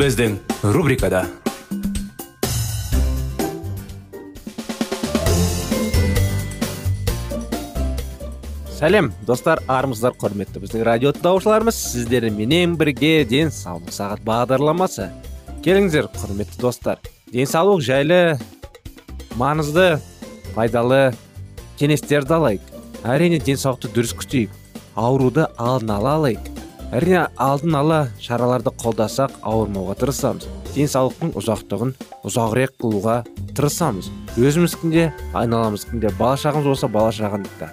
Біздің рубрикада сәлем достар армысыздар құрметті біздің радио тыңдаушыларымыз сіздерменен бірге денсаулық сағат бағдарламасы келіңіздер құрметті достар денсаулық жайлы маңызды пайдалы кеңестерді алайық. Әрине денсаулықты дұрыс күтейік ауруды алдын ала алайық. Әрине алдын ала шараларды қолдасақ ауырмауға тырысамыз. Денсаулықтың ұзақтығын ұзағырақ қылуға тырысамыз. Өзіміздің де айналамыздың де бала шағамыз болса бала шағандықта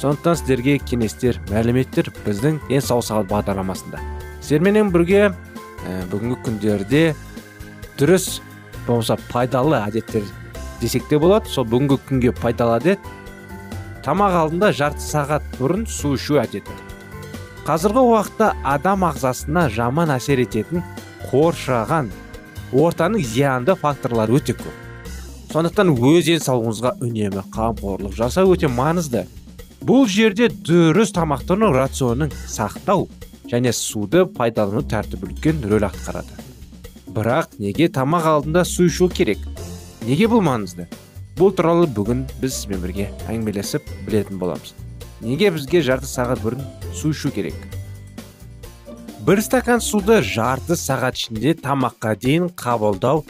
сондықтан сіздерге кеңестер мәліметтер біздің денсаулық сағат бағдарламасында. Сіздерменен бірге ә, бүгінгі күндерде дұрыс болмаса пайдалы әдеттер десек те болады. Сол бүгінгі күнге пайдалы әдет тамақ алдында жарты сағат бұрын су ішу әдеті. Қазіргі уақытта адам ағзасына жаман әсер ететін қоршаған ортаның зиянды факторлары өте көп. Сондықтан өз денсаулығыңызға үнемі қамқорлық жасау өте маңызды. Бұл жерде дұрыс тамақтану рационын сақтау және суды пайдалану тәртібі үлкен рөл атқарады. Бірақ неге тамақ алдында су ішу керек? Неге бұл маңызды? Бұл туралы бүгін біз сізбен бірге әңгімелесіп білетін боламыз. Неге бізге жарты сағат бұрын су ішу керек? Бір стакан суды жарты сағат ішінде тамаққа дейін қабылдау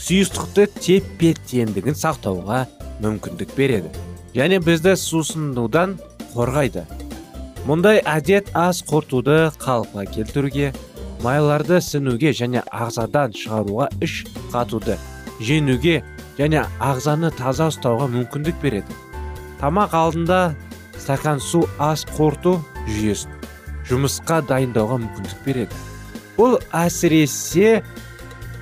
сұйықтықты тепе теңдігін сақтауға мүмкіндік береді. Және бізді сусынудан қорғайды. Мұндай әдет ас қорытуды қалыпқа келтіруге майларды сіңуге және ағзадан шығаруға іш қатуды жеңуге және ағзаны таза ұстауға мүмкіндік береді. Тамақ алдында стакан су ас қорыту жүйесін жұмысқа дайындауға мүмкіндік береді. Бұл әсіресе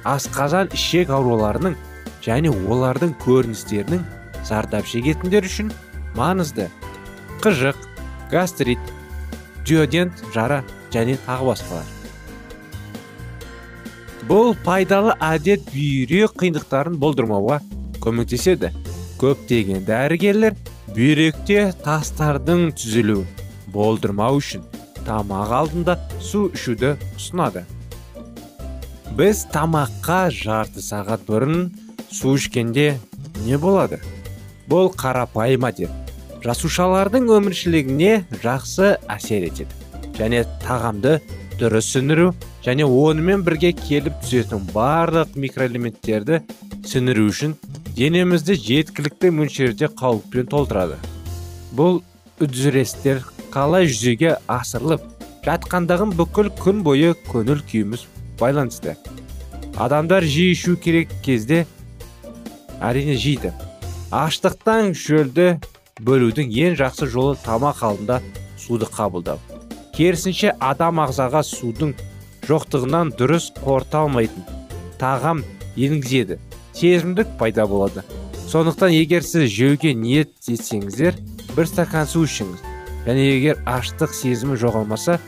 асқазан ішек ауруларының және олардың көріністерінің зардап шегетіндер үшін маңызды. Қыжық гастрит диодент жара және тағы басқалар. Бұл пайдалы әдет бүйрек қиындықтарын болдырмауға көмектеседі. Көптеген дәрігерлер бүйректе тастардың түзілуін болдырмау үшін тамақ алдында су ішуді ұсынады. Біз тамаққа жарты сағат бұрын су ішкенде не болады? Бұл қарапайым әдет. Жасушалардың өміршілігіне жақсы әсер етеді және тағамды дұрыс сіңіру және онымен бірге келіп түсетін барлық микроэлементтерді сіңіру үшін денемізді жеткілікті мөлшерде қауіппен толтырады. Бұл үдерістер қалай жүзеге асырылып жатқандығын бүкіл күн бойы көңіл күйіміз байланысты. Адамдар жиі ішу керек кезде әрине жейді. Аштықтан шөлді бөлудің ең жақсы жолы тамақ алдында суды қабылдау. Керісінше адам ағзаға судың жоқтығынан дұрыс қорыта алмайтын тағам енгізеді. Сезімдік пайда болады. Сондықтан егер сіз жеуге ниет етсеңіздер бір стакан су ішіңіз. Және егер аштық сезімі жоғалмаса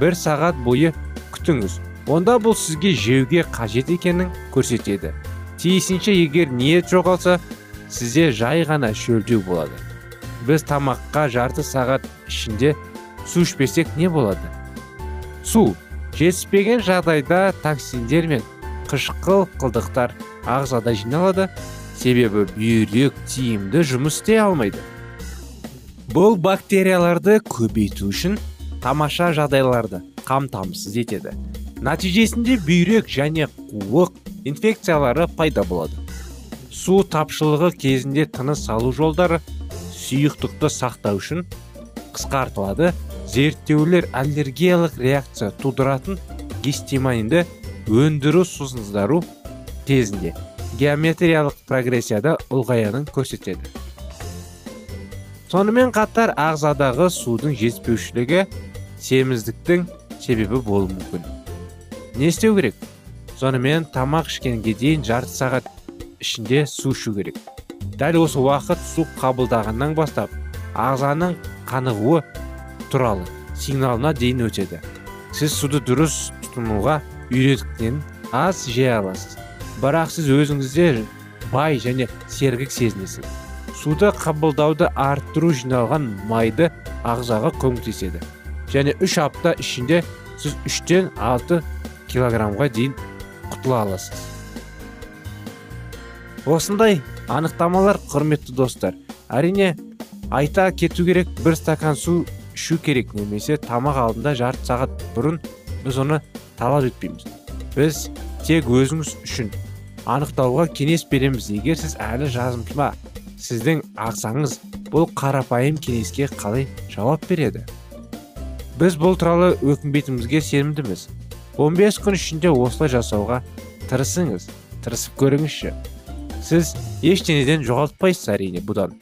бір сағат бойы күтіңіз. Онда бұл сізге жеуге қажет екенін көрсетеді. Тиісінше егер ниет жоғалса сізде жай ғана шөлдеу болады. Біз тамаққа жарты сағат ішінде су ішпесек не болады? Су жетіспеген жағдайда токсиндер мен қышқыл қылдықтар ағзада жиналады. Себебі бүйрек тиімді жұмыс істей алмайды. Бұл бактерияларды көбейту үшін тамаша жағдайларды қамтамасыз етеді. Нәтижесінде бүйрек және қуық инфекциялары пайда болады. Су тапшылығы кезінде тыныс алу жолдары сұйықтықты сақтау үшін қысқартылады. Зерттеулер аллергиялық реакция тудыратын гистиминді өндіру сусындару кезінде геометриялық прогрессияда ұлғаянын көрсетеді. Сонымен қатар ағзадағы судың жетіспеушілігі семіздіктің себебі болуы мүмкін. Не істеу керек? Сонымен тамақ ішкенге дейін жарты сағат ішінде су ішу керек. Дәл осы уақыт су қабылдағаннан бастап ағзаның қанығуы туралы сигналына дейін өтеді. Сіз суды дұрыс тұтынуға үйретіктен аз жей аласыз. Бірақ сіз өзіңізде бай және сергік сезінесіз. Суды қабылдауды арттыру жиналған майды ағзаға көмектеседі. Және үш апта ішінде сіз үштен алты килограммға дейін құтыла аласыз. Осындай анықтамалар құрметті достар әрине айта кету керек бір стакан су ішу керек немесе тамақ алдында жарты сағат бұрын біз оны талап етпейміз. Біз тек өзіңіз үшін анықтауға кеңес береміз. Егер сіз әлі жазымтыма сіздің ағзаңыз бұл қарапайым кеңеске қалай жауап береді? Біз бұл туралы өкінбейтінімізге сенімдіміз. 15 күн ішінде осылай жасауға тырысыңыз. Тырысып көріңізші. Сіз ештеңеден жоғалтпайсыз әрине бұдан.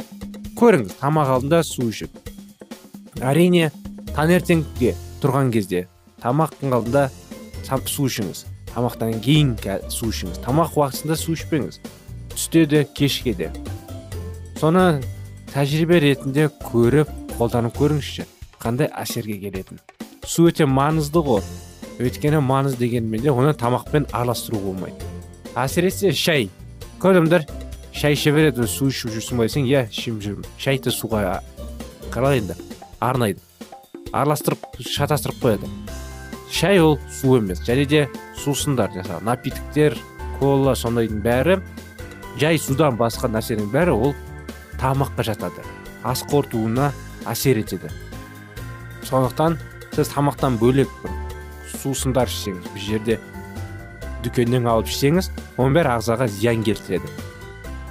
Көріңіз тамақ алдында су ішіп. Әрине таңертеңге тұрған кезде тамақтың алдында су ішіңіз. Тамақтан кейін су ішіңіз. Тамақ уақытысында су ішпеңіз. Түсте де кешке де. Соны тәжірибе ретінде көріп қолданып көріңізші қандай әсерге келетін. Су өте маңызды ғой. Өйткені маңыз дегенмен де оны тамақпен араластыруға болмайды. Әсіресе шай. Көп адамдар шай іше береді су ішіп жүрсің ба десең иә ішіп жүрмін. Шайды суға қалай енді арнайды. Араластырып шатастырып қояды. Шай ол су емес. Және де сусындар жаңағы напитоктер кола сондайдың бәрі жай судан басқа нәрсенің бәрі ол тамаққа жатады. Ас қорытуына әсер етеді. Сондықтан сіз тамақтан бөлек бір сусындар ішсеңіз бұл жерде дүкеннен алып ішсеңіз оның бәрі ағзаға зиян келтіреді.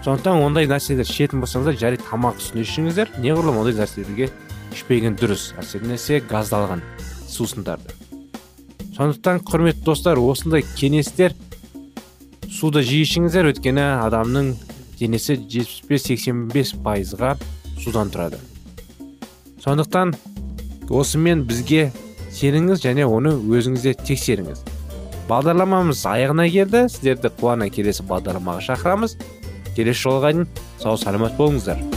Сондықтан ондай нәрселер ішетін болсаңыздар жарайды тамақ үстінде ішіңіздер. Неғұрлым ондай нәрселерге ішпеген дұрыс. Әсіресе газдалған сусындарды. Сондықтан құрметті достар осындай кеңестер суды жиі ішіңіздер өйткені адамның денесі 75-85 пайызға судан тұрады. Сондықтан осымен бізге сеніңіз және оны өзіңізде тексеріңіз. Бағдарламамыз аяғына келді. Сіздерді қуана келесі бағдарламаға шақырамыз. Келесі жолға дейін сау саламат болыңыздар.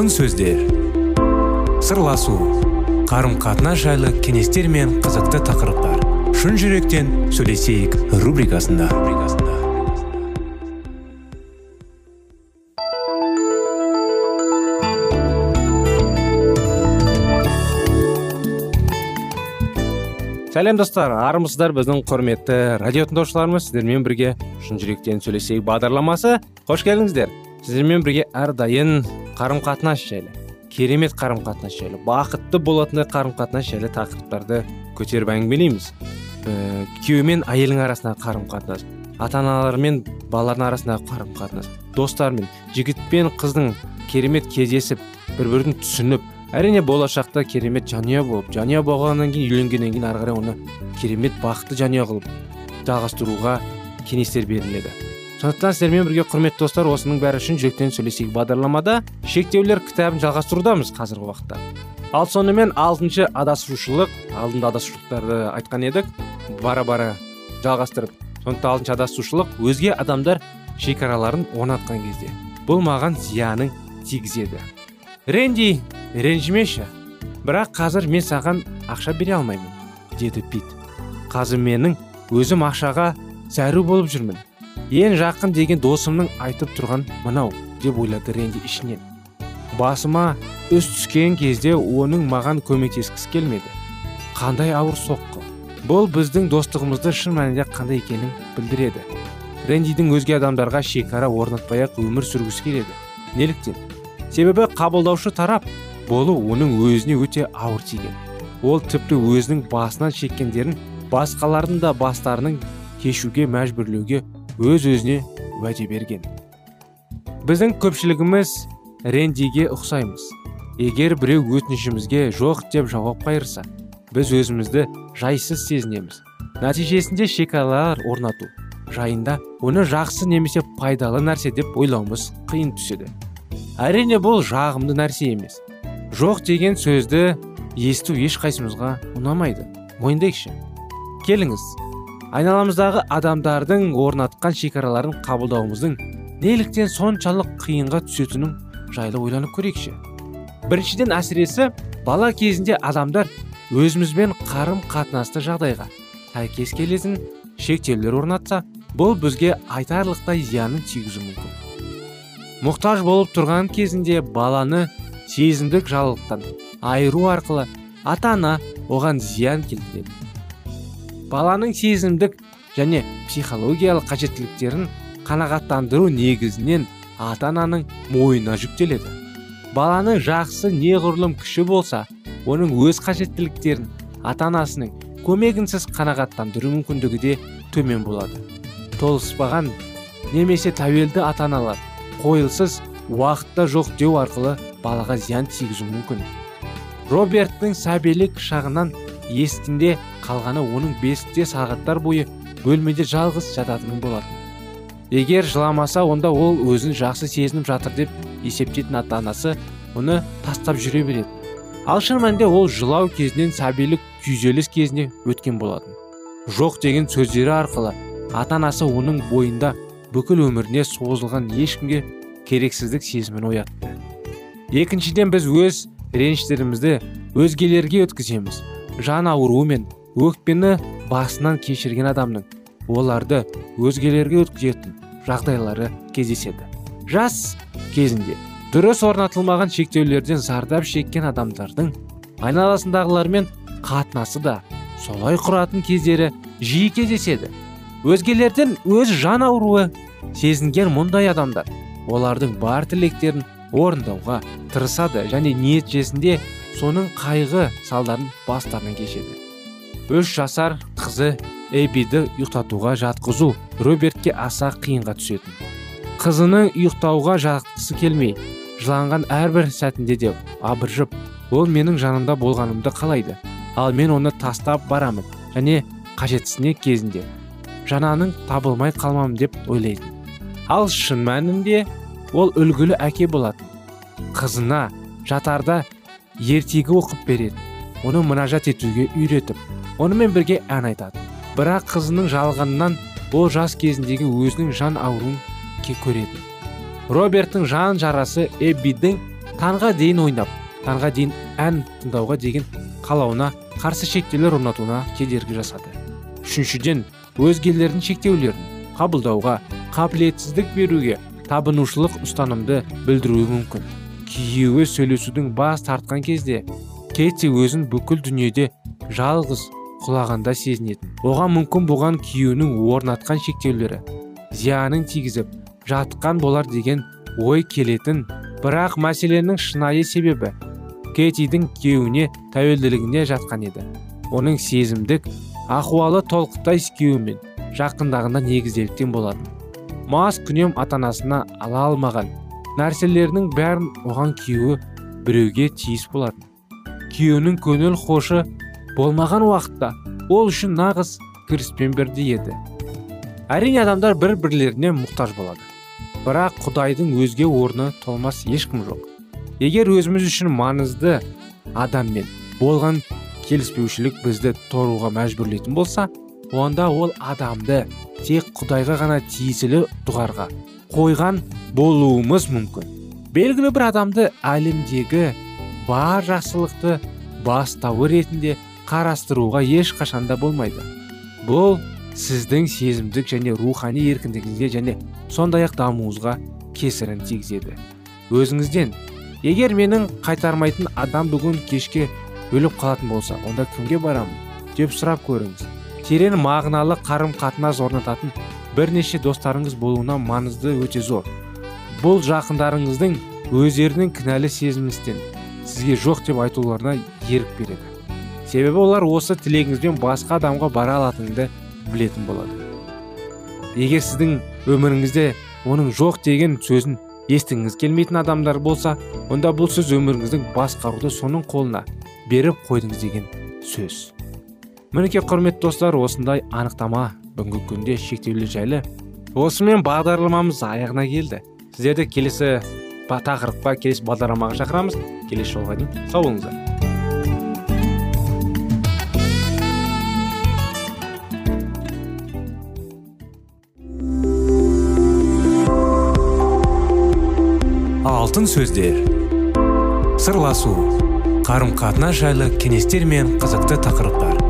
Алтын сөздер. Сырласу қарым қатынас жайлы кеңестер мен қызықты тақырыптар. Шын жүректен сөйлесейік рубрикасында. Сәлем достар. Армысыздар біздің құрметті радио тыңдаушыларымыз. Сіздермен бірге шын жүректен сөйлесейік бағдарламасы. Қош келдіңіздер. Сіздермен бірге әрдайым қарым қатынас жайлы керемет қарым қатынас жайлы бақытты болатындай қарым қатынас жайлы тақырыптарды көтеріп әңгімелейміз. Ә, күйеу мен әйелдің арасындағы қарым қатынас ата аналар мен балалардың арасындағы қарым қатынас достар мен жігіт пен қыздың керемет кездесіп бір бірін түсініп әрине болашақта керемет жанұя болып жанұя болғаннан кейін үйленгеннен кейін ары қарай оны керемет бақытты жанұя қылып жалғастыруға кеңестер беріледі. Сондықтан сіздермен бірге құрметті достар осының бәрі үшін жүректен сөйлесейік. Бағдарламада шектеулер кітабын жалғастырудамыз қазіргі уақытта. Ал сонымен алтыншы адасушылық алдында адасушылықтарды айтқан едік бара бара жалғастырып сондықтан алтыншы адасушылық өзге адамдар шекараларын орнатқан кезде бұл маған зиянын тигізеді ренди ренжімеші бірақ қазір мен саған ақша бере алмаймын деді пит. Қазір менің өзім ақшаға зәру болып жүрмін. Ең жақын деген досымның айтып тұрған мынау деп ойлады ренди ішінен. Басыма үс түскен кезде оның маған көмектескісі келмеді. Қандай ауыр соққы. Бұл біздің достығымызды шын мәнінде қандай екенін білдіреді рендидің өзге адамдарға шекара орнатпай ақ өмір сүргісі келеді. Неліктен? Себебі қабылдаушы тарап болу оның өзіне өте ауыр тиген. Ол тіпті өзінің басынан шеккендерін басқалардың да бастарының кешуге мәжбүрлеуге өз өзіне уәде берген. Біздің көпшілігіміз рендиге ұқсаймыз. Егер біреу өтінішімізге жоқ деп жауап қайырса біз өзімізді жайсыз сезінеміз. Нәтижесінде шекаралар орнату жайында оны жақсы немесе пайдалы нәрсе деп ойлауымыз қиын түседі. Әрине бұл жағымды нәрсе емес. Жоқ деген сөзді есту ешқайсымызға ұнамайды. Мойындайықшы. Келіңіз. Айналамыздағы адамдардың орнатқан шекараларын қабылдауымыздың неліктен соншалық қиынға түсетінін жайлы ойланып көрейікші. Біріншіден әсіресе бала кезінде адамдар өзімізбен қарым қатынасты жағдайға сәйкес келетін шектеулер орнатса бұл бізге айтарлықтай зиянын тигізуі мүмкін. Мұқтаж болып тұрған кезінде баланы сезімдік жалылықтан айыру арқылы ата ана оған зиян келтіреді. Баланың сезімдік және психологиялық қажеттіліктерін қанағаттандыру негізінен ата ананың мойнына жүктеледі. Баланың жақсы неғұрлым күші болса оның өз қажеттіліктерін ата анасының көмегінсіз қанағаттандыру мүмкіндігі де төмен болады. Толыспаған немесе тәуелді ата аналар қойылсыз уақытта жоқ деу арқылы балаға зиян тигізуі мүмкін. Роберттің сәбилік шағынан естінде қалғаны оның бесікте сағаттар бойы бөлмеде жалғыз жататыны болатын. Егер жыламаса онда ол өзін жақсы сезініп жатыр деп есептейтін ата анасы оны тастап жүре береді. Ал шын мәнінде ол жылау кезінен сәбилік күйзеліс кезіне өткен болатын. Жоқ деген сөздері арқылы ата анасы оның бойында бүкіл өміріне созылған ешкімге керексіздік сезімін оятты. Екіншіден біз өз реніштерімізді өзгелерге өткіземіз. Жан ауруы мен өкпені басынан кешірген адамның оларды өзгелерге өткізетін жағдайлары кездеседі. Жас кезінде дұрыс орнатылмаған шектеулерден зардап шеккен адамдардың айналасындағылармен қатынасы да солай құратын кездері жиі кездеседі. Өзгелерден өз жан ауруы сезінген мұндай адамдар олардың бар тілектерін орындауға тырысады және ниетжесінде соның қайғы салдарын бастарынан кешеді. Үш жасар қызы эбиді ұйықтатуға жатқызу робертке аса қиынға түсетін. Қызының ұйықтауға жатқысы келмей жыланған әрбір сәтінде де абыржып ол менің жанымда болғанымды қалайды. Ал мен оны тастап барамын және қажетсіне кезінде. Жананың табылмай қалмам деп ойлайтын ал шын мәнінде ол үлгілі әке болатын. Қызына жатарда ертегі оқып береді. Оны мұнажат етуге үйретіп онымен бірге ән айтады. Бірақ қызының жалғанынан ол жас кезіндегі өзінің жан ауруын көреді. Роберттің жан жарасы эббидің таңға дейін ойнап таңға дейін ән тыңдауға деген қалауына қарсы шектеулер орнатуына кедергі жасады. Үшіншіден өзгелердің шектеулерін қабылдауға қабілетсіздік беруге табынушылық ұстанымды білдіруі мүмкін. Күйеуі сөйлесудің бас тартқан кезде кетти өзін бүкіл дүниеде жалғыз құлағанда сезінетін. Оған мүмкін бұған күйеуінің орнатқан шектеулері. Зиянын тигізіп жатқан болар деген ой келетін бірақ мәселенің шынайы себебі кетидің күйеуіне тәуелділігіне жатқан еді. Оның сезімдік ахуалы толықтай күйеуімен жақындағында негізделіктен болатын. Мас күнем ата анасына ала алмаған. Нәрселерінің бәрін оған күйеуі біреуге тиіс болатын. Күйеуінің көңіл хошы болмаған уақытта ол үшін нағыз кіріспен бірдей еді. Әрине адамдар бір бірлеріне мұқтаж болады. Бірақ құдайдың өзге орны толмас ешкім жоқ. Егер өзіміз үшін маңызды адаммен болған келіспеушілік бізді торуға мәжбүрлейтін болса онда ол адамды тек құдайға ғана тиесілі дұғарға қойған болуымыз мүмкін. Белгілі бір адамды әлемдегі бар жақсылықты бастауы ретінде қарастыруға ешқашанда болмайды. Бұл сіздің сезімдік және рухани еркіндігіңізге және сондай ақ дамуыңызға кесірін тигізеді. Өзіңізден егер менің қайтармайтын адам бүгін кешке өліп қалатын болса онда кімге барамын? деп сұрап көріңіз. Терең мағыналы қарым қатынас орнататын бірнеше достарыңыз болуына маңызды өте зор. Бұл жақындарыңыздың өздерінің кінәлі сезімістен сізге жоқ деп айтуларына ерік береді. Себебі олар осы тілегіңізбен басқа адамға бара алатыныңды білетін болады. Егер сіздің өміріңізде оның жоқ деген сөзін естігіңіз келмейтін адамдар болса онда бұл сөз өміріңіздің басқаруды соның қолына беріп қойдыңыз деген сөз. Мінекей құрметті достар осындай анықтама бүгінгі күнде шектеулі жайлы. Осымен бағдарламамыз аяғына келді. Сіздерді келесі тақырыпқа келесі бағдарламаға шақырамыз. Келесі жолға дейін сау болыңыздар. Алтын сөздер. Сырласу. Қарым қатынас жайлы кеңестер мен қызықты тақырыптар.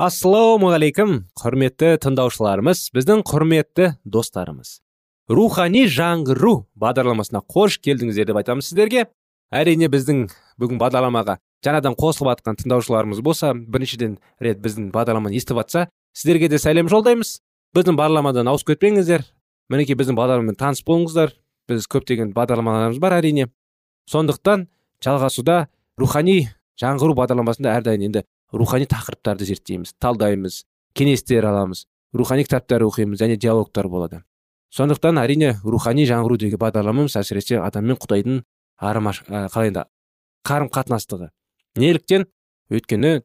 Ассалаумағалейкум құрметті тыңдаушыларымыз біздің құрметті достарымыз. Рухани жаңғыру бағдарламасына қош келдіңіздер деп айтамыз сіздерге. Әрине біздің бүгін бағдарламаға жаңадан қосылып жатқан тыңдаушыларымыз болса біріншіден рет біздің бағдарламаны естіп жатса сіздерге де сәлем жолдаймыз. Біздің бағдарламадан ауысып кетпеңіздер. Мінекей біздің бағдарламамен таныс болыңыздар. Біз көптеген бағдарламаларымыз бар әрине. Сондықтан жалғасуда рухани жаңғыру бағдарламасында әрдайым енді рухани тақырыптарды зерттейміз талдаймыз кеңестер аламыз рухани кітаптар оқимыз және диалогтар болады. Сондықтан әрине рухани жаңғыру деген бағдарламамыз әсіресе адам мен құдайдың арымаш қалай енді қарым қатынастығы неліктен өйткені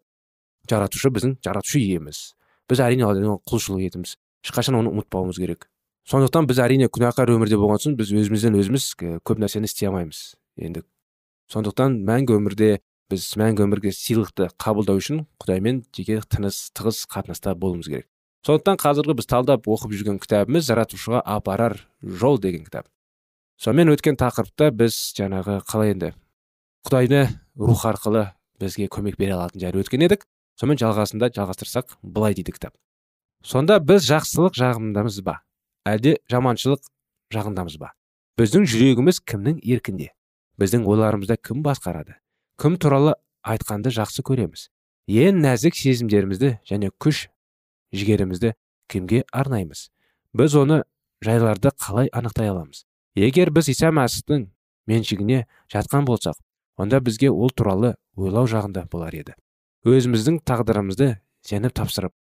жаратушы біздің жаратушы иеміз. Біз әрине құлшылық етеміз. Ешқашан оны ұмытпауымыз керек. Сондықтан біз әрине күнәқар өмірде болған соң біз өзімізден өзіміз көп нәрсені істей алмаймыз енді. Сондықтан мәңгі өмірде біз мәңгі өмірге сыйлықты қабылдау үшін құдаймен жеке тыныс тығыз қатынаста болуымыз керек. Сондықтан қазіргі біз талдап оқып жүрген кітабымыз жаратушыға апарар жол деген кітап. Сонымен өткен тақырыпта біз жаңағы қалай енді құдайды рух арқылы бізге көмек бере алатын жайлы өткен едік. Сонымен жалғасында жалғастырсақ былай дейді кітап. Сонда біз жақсылық жағындамыз ба? Әлде жаманшылық жағындамыз ба? Біздің жүрегіміз кімнің еркінде? Біздің ойларымызда кім басқарады? Кім туралы айтқанды жақсы көреміз. Ең нәзік сезімдерімізді және күш жігерімізді кімге арнаймыз? Біз оны жайларды қалай анықтай аламыз? Егер біз иса мәсіхтің меншігіне жатқан болсақ онда бізге ол туралы ойлау жағында болар еді. Өзіміздің тағдырымызды сеніп тапсырып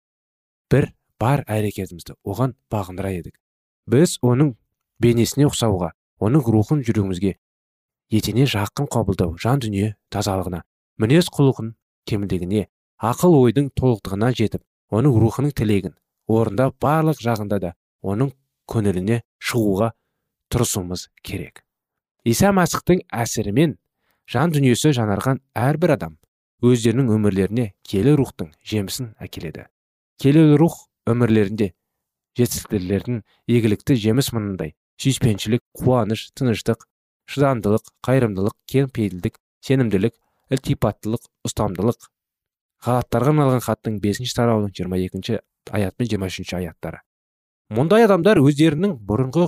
бір бар әрекетімізді оған бағындыра едік. Біз оның бейнесіне ұқсауға оның рухын жүрегімізге етене жақын қабылдау жан дүние тазалығына мінез құлқын кемілдігіне ақыл ойдың толықтығына жетіп оның рухының тілегін орындап барлық жағында да оның көңіліне шығуға тырысуымыз керек. Иса мәсіхтің әсірімен жан дүниесі жанарған әрбір адам өздерінің өмірлеріне келі рухтың жемісін әкеледі. Келелі рух өмірлерінде жетістіктердің игілікті жеміс мынандай сүйіспеншілік қуаныш тыныштық шыдамдылық қайырымдылық кеңпейілдік сенімділік ілтипаттылық ұстамдылық. Ғалаттарға арналған хаттың бесінші тарауының жиырма екінші аят пен жиырма үшінші аяттары. Мұндай адамдар өздерінің бұрынғы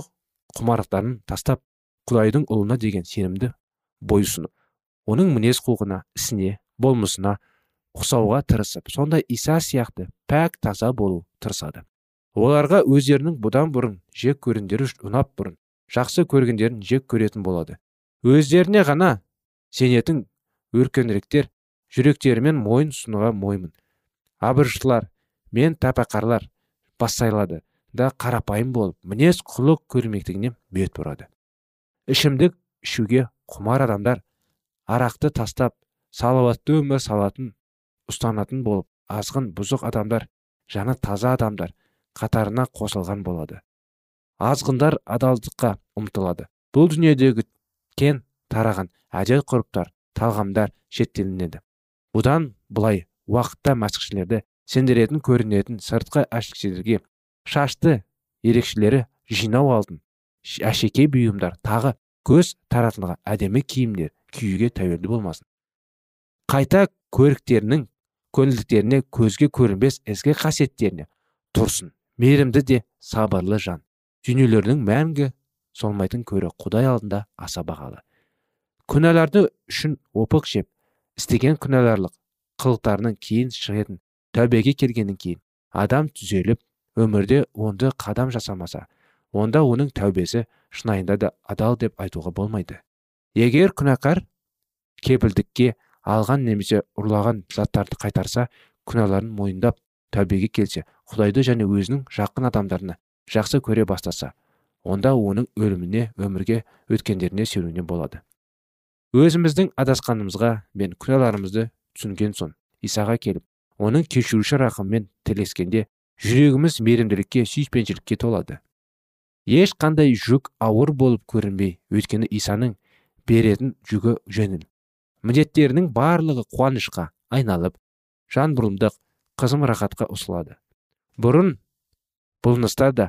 құмарлықтарын тастап құдайдың ұлына деген сенімді бойұсынып оның мінез құлқына ісіне болмысына ұқсауға тырысып сондай иса сияқты пәк таза болу тырысады. Оларға өздерінің бұдан бұрын жек көргендері ұнап бұрын жақсы көргендерін жек көретін болады. Өздеріне ғана сенетін өркеніректер жүректерімен мойын ұсынуға моймын абыржылар мен тәпәқарлар бассайлады да қарапайым болып мінез құлық көрмектігіне бет бұрады. Ішімдік ішуге құмар адамдар арақты тастап салауатты өмір салатын ұстанатын болып азғын бұзық адамдар жаны таза адамдар қатарына қосылған болады. Азғындар адалдыққа ұмтылады. Бұл дүниедегі кен тараған әдет ғұрыптар талғамдар шеттелінеді бұдан былай уақытта мәсіхшілерді сендіретін көрінетін сыртқы әшекейлерге шашты ерекшелері жинау алдын. Әшекей бұйымдар тағы көз таратынға әдемі киімдер киюге тәуелді болмасын. Қайта көріктерінің көңілдіктеріне көзге көрінбес ізгі қасиеттеріне тұрсын. Мейірімді де сабырлы жан. Дүниелердің мәңгі солмайтын көрі құдай алдында аса бағалы. Күнәларды үшін опық жеп істеген күнәларлық қылықтарының кейін шығатын тәубеге келгеннен кейін адам түзеліп өмірде онды қадам жасамаса онда оның тәубесі шынайында да адал деп айтуға болмайды. Егер күнәкар кепілдікке алған немесе ұрлаған заттарды қайтарса күнәларын мойындап тәубеге келсе құдайды және өзінің жақын адамдарына жақсы көре бастаса онда оның өліміне өмірге өткендеріне сүйенуіне болады. Өзіміздің адасқанымызға мен күнәларымызды түсінген соң исаға келіп оның кешіруші рақыммен тілескенде жүрегіміз мейірімділікке сүйіспеншілікке толады. Ешқандай жүк ауыр болып көрінбей өйткені исаның беретін жүгі жеңіл міндеттерінің барлығы қуанышқа айналып жан бұрымдық қызым рахатқа ұсылады бұрын бұлныстар да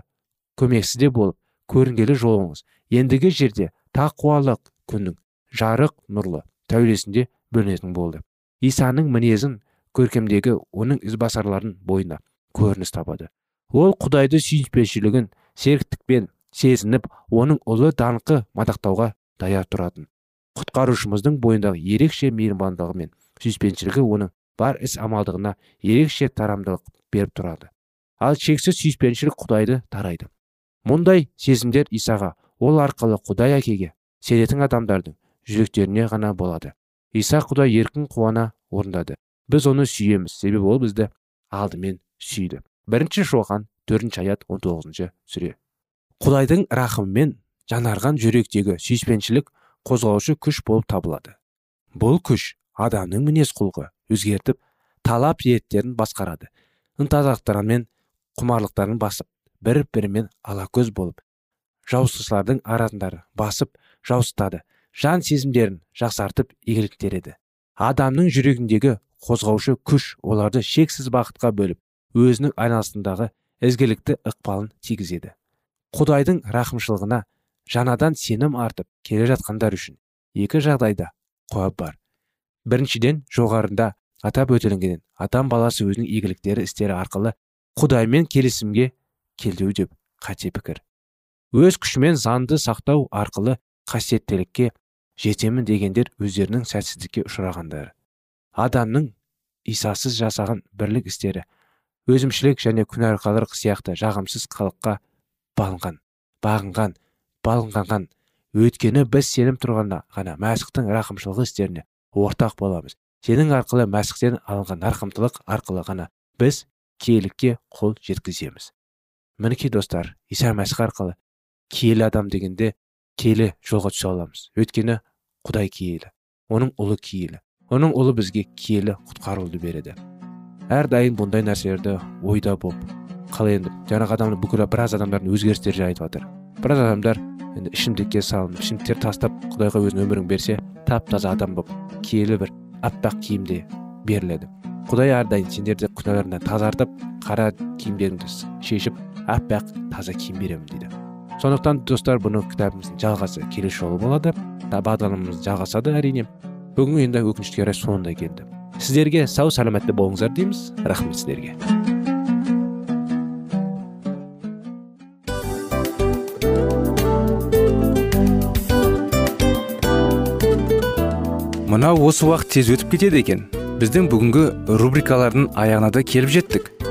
көмексізде болып көрінгелі жолыңыз. Ендігі жерде тақуалық күннің жарық нұрлы тәулесінде бөлінетін болды. Исаның мінезін көркемдегі оның ізбасарларын бойына көрініс табады. Ол құдайды сүйіспеншілігін серіктікпен сезініп оның ұлы даңқы мадақтауға даяр тұратын. Құтқарушымыздың бойындағы ерекше мейірбандығы мен сүйіспеншілігі оның бар іс амалдығына ерекше тарамдылық беріп тұрады. Ал шексіз сүйіспеншілік құдайды тарайды. Мұндай сезімдер исаға ол арқылы құдай әкеге сенетін адамдардың жүректеріне ғана болады. Иса құдай еркін қуана орындады. Біз оны сүйеміз себебі ол бізді алдымен сүйді. Бірінші шоқан төртінші аят он тоғызыншы сүре. Құдайдың рахымымен жанарған жүректегі сүйіспеншілік қозғаушы күш болып табылады. Бұл күш адамның мінез құлқы өзгертіп талап ниеттерін басқарады. Ынтазақтары мен құмарлықтарын басып бір бірімен алакөз болып жауысушылардың арасындары басып жауыстады жан сезімдерін жақсартып игіліктереді. Адамның жүрегіндегі қозғаушы күш оларды шексіз бақытқа бөліп өзінің айналасындағы ізгілікті ықпалын тигізеді. Құдайдың рақымшылығына жаңадан сенім артып келе жатқандар үшін екі жағдайда қуап бар. Біріншіден жоғарында атап өтілгенін адам баласы өзінің игіліктері істері арқылы құдаймен келісімге келдеу деп қате пікір. Өз күшімен заңды сақтау арқылы қасиеттілікке жетемін дегендер өздерінің сәтсіздікке ұшырағандар. Адамның исасыз жасаған бірлік істері өзімшілік және күнәқарлық сияқты жағымсыз қылыққа балынған бағынған балынғанған өйткені біз сенім тұрғанда ғана мәсіхтің рақымшылығы істеріне ортақ боламыз. Сенің арқылы мәсіхтен алынған рақымтылық арқылы ғана біз киелікке қол жеткіземіз. Мінекей достар иса мәсіх арқылы киелі адам дегенде киелі жолға түсе аламыз. Өйткені құдай киелі оның ұлы киелі оның ұлы бізге киелі құтқаруды береді. Әрдайым бұндай нәрселерді ойда болып қалай енді жаңағы адамды бүкіл біраз адамдардың өзгерістері жайлы айтып жатыр. Біраз адамдар енді ішімдікке салынып ішімдіктер тастап құдайға өзінің өмірін берсе тап таза адам болып киелі бір аппақ киімде беріледі. Құдай әрдайым сендерді күнәларыңнан тазартып қара киімдеріңді шешіп аппақ таза киім беремін дейді. Сондықтан достар бұны кітабымыздың жалғасы келесі жолы болады бағдарламамыз жалғасады әрине. Бүгін енді өкінішке орай соңына келді. Сіздерге сау саламатта болыңыздар дейміз. Рахмет сіздерге. Мынау осы уақыт тез өтіп кетеді екен. Біздің бүгінгі рубрикалардың аяғына да келіп жеттік.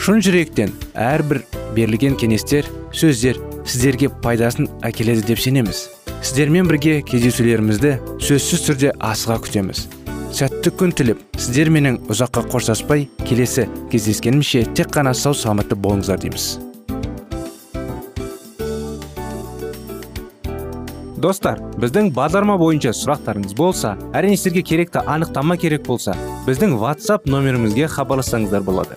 Шын жүректен әрбір берілген кеңестер сөздер сіздерге пайдасын әкеледі деп сенеміз. Сіздермен бірге кездесулерімізді сөзсіз түрде асыға күтеміз. Сәтті күн тілеп сіздер менің ұзаққа қоштаспай келесі кездескенімше тек қана сау саламатты болыңыздар дейміз. Достар біздің бағдарлама бойынша сұрақтарыңыз болса әрине сіздерге керекті анықтама керек болса біздің whatsapp нөмірімізге хабарлассаңыздар болады.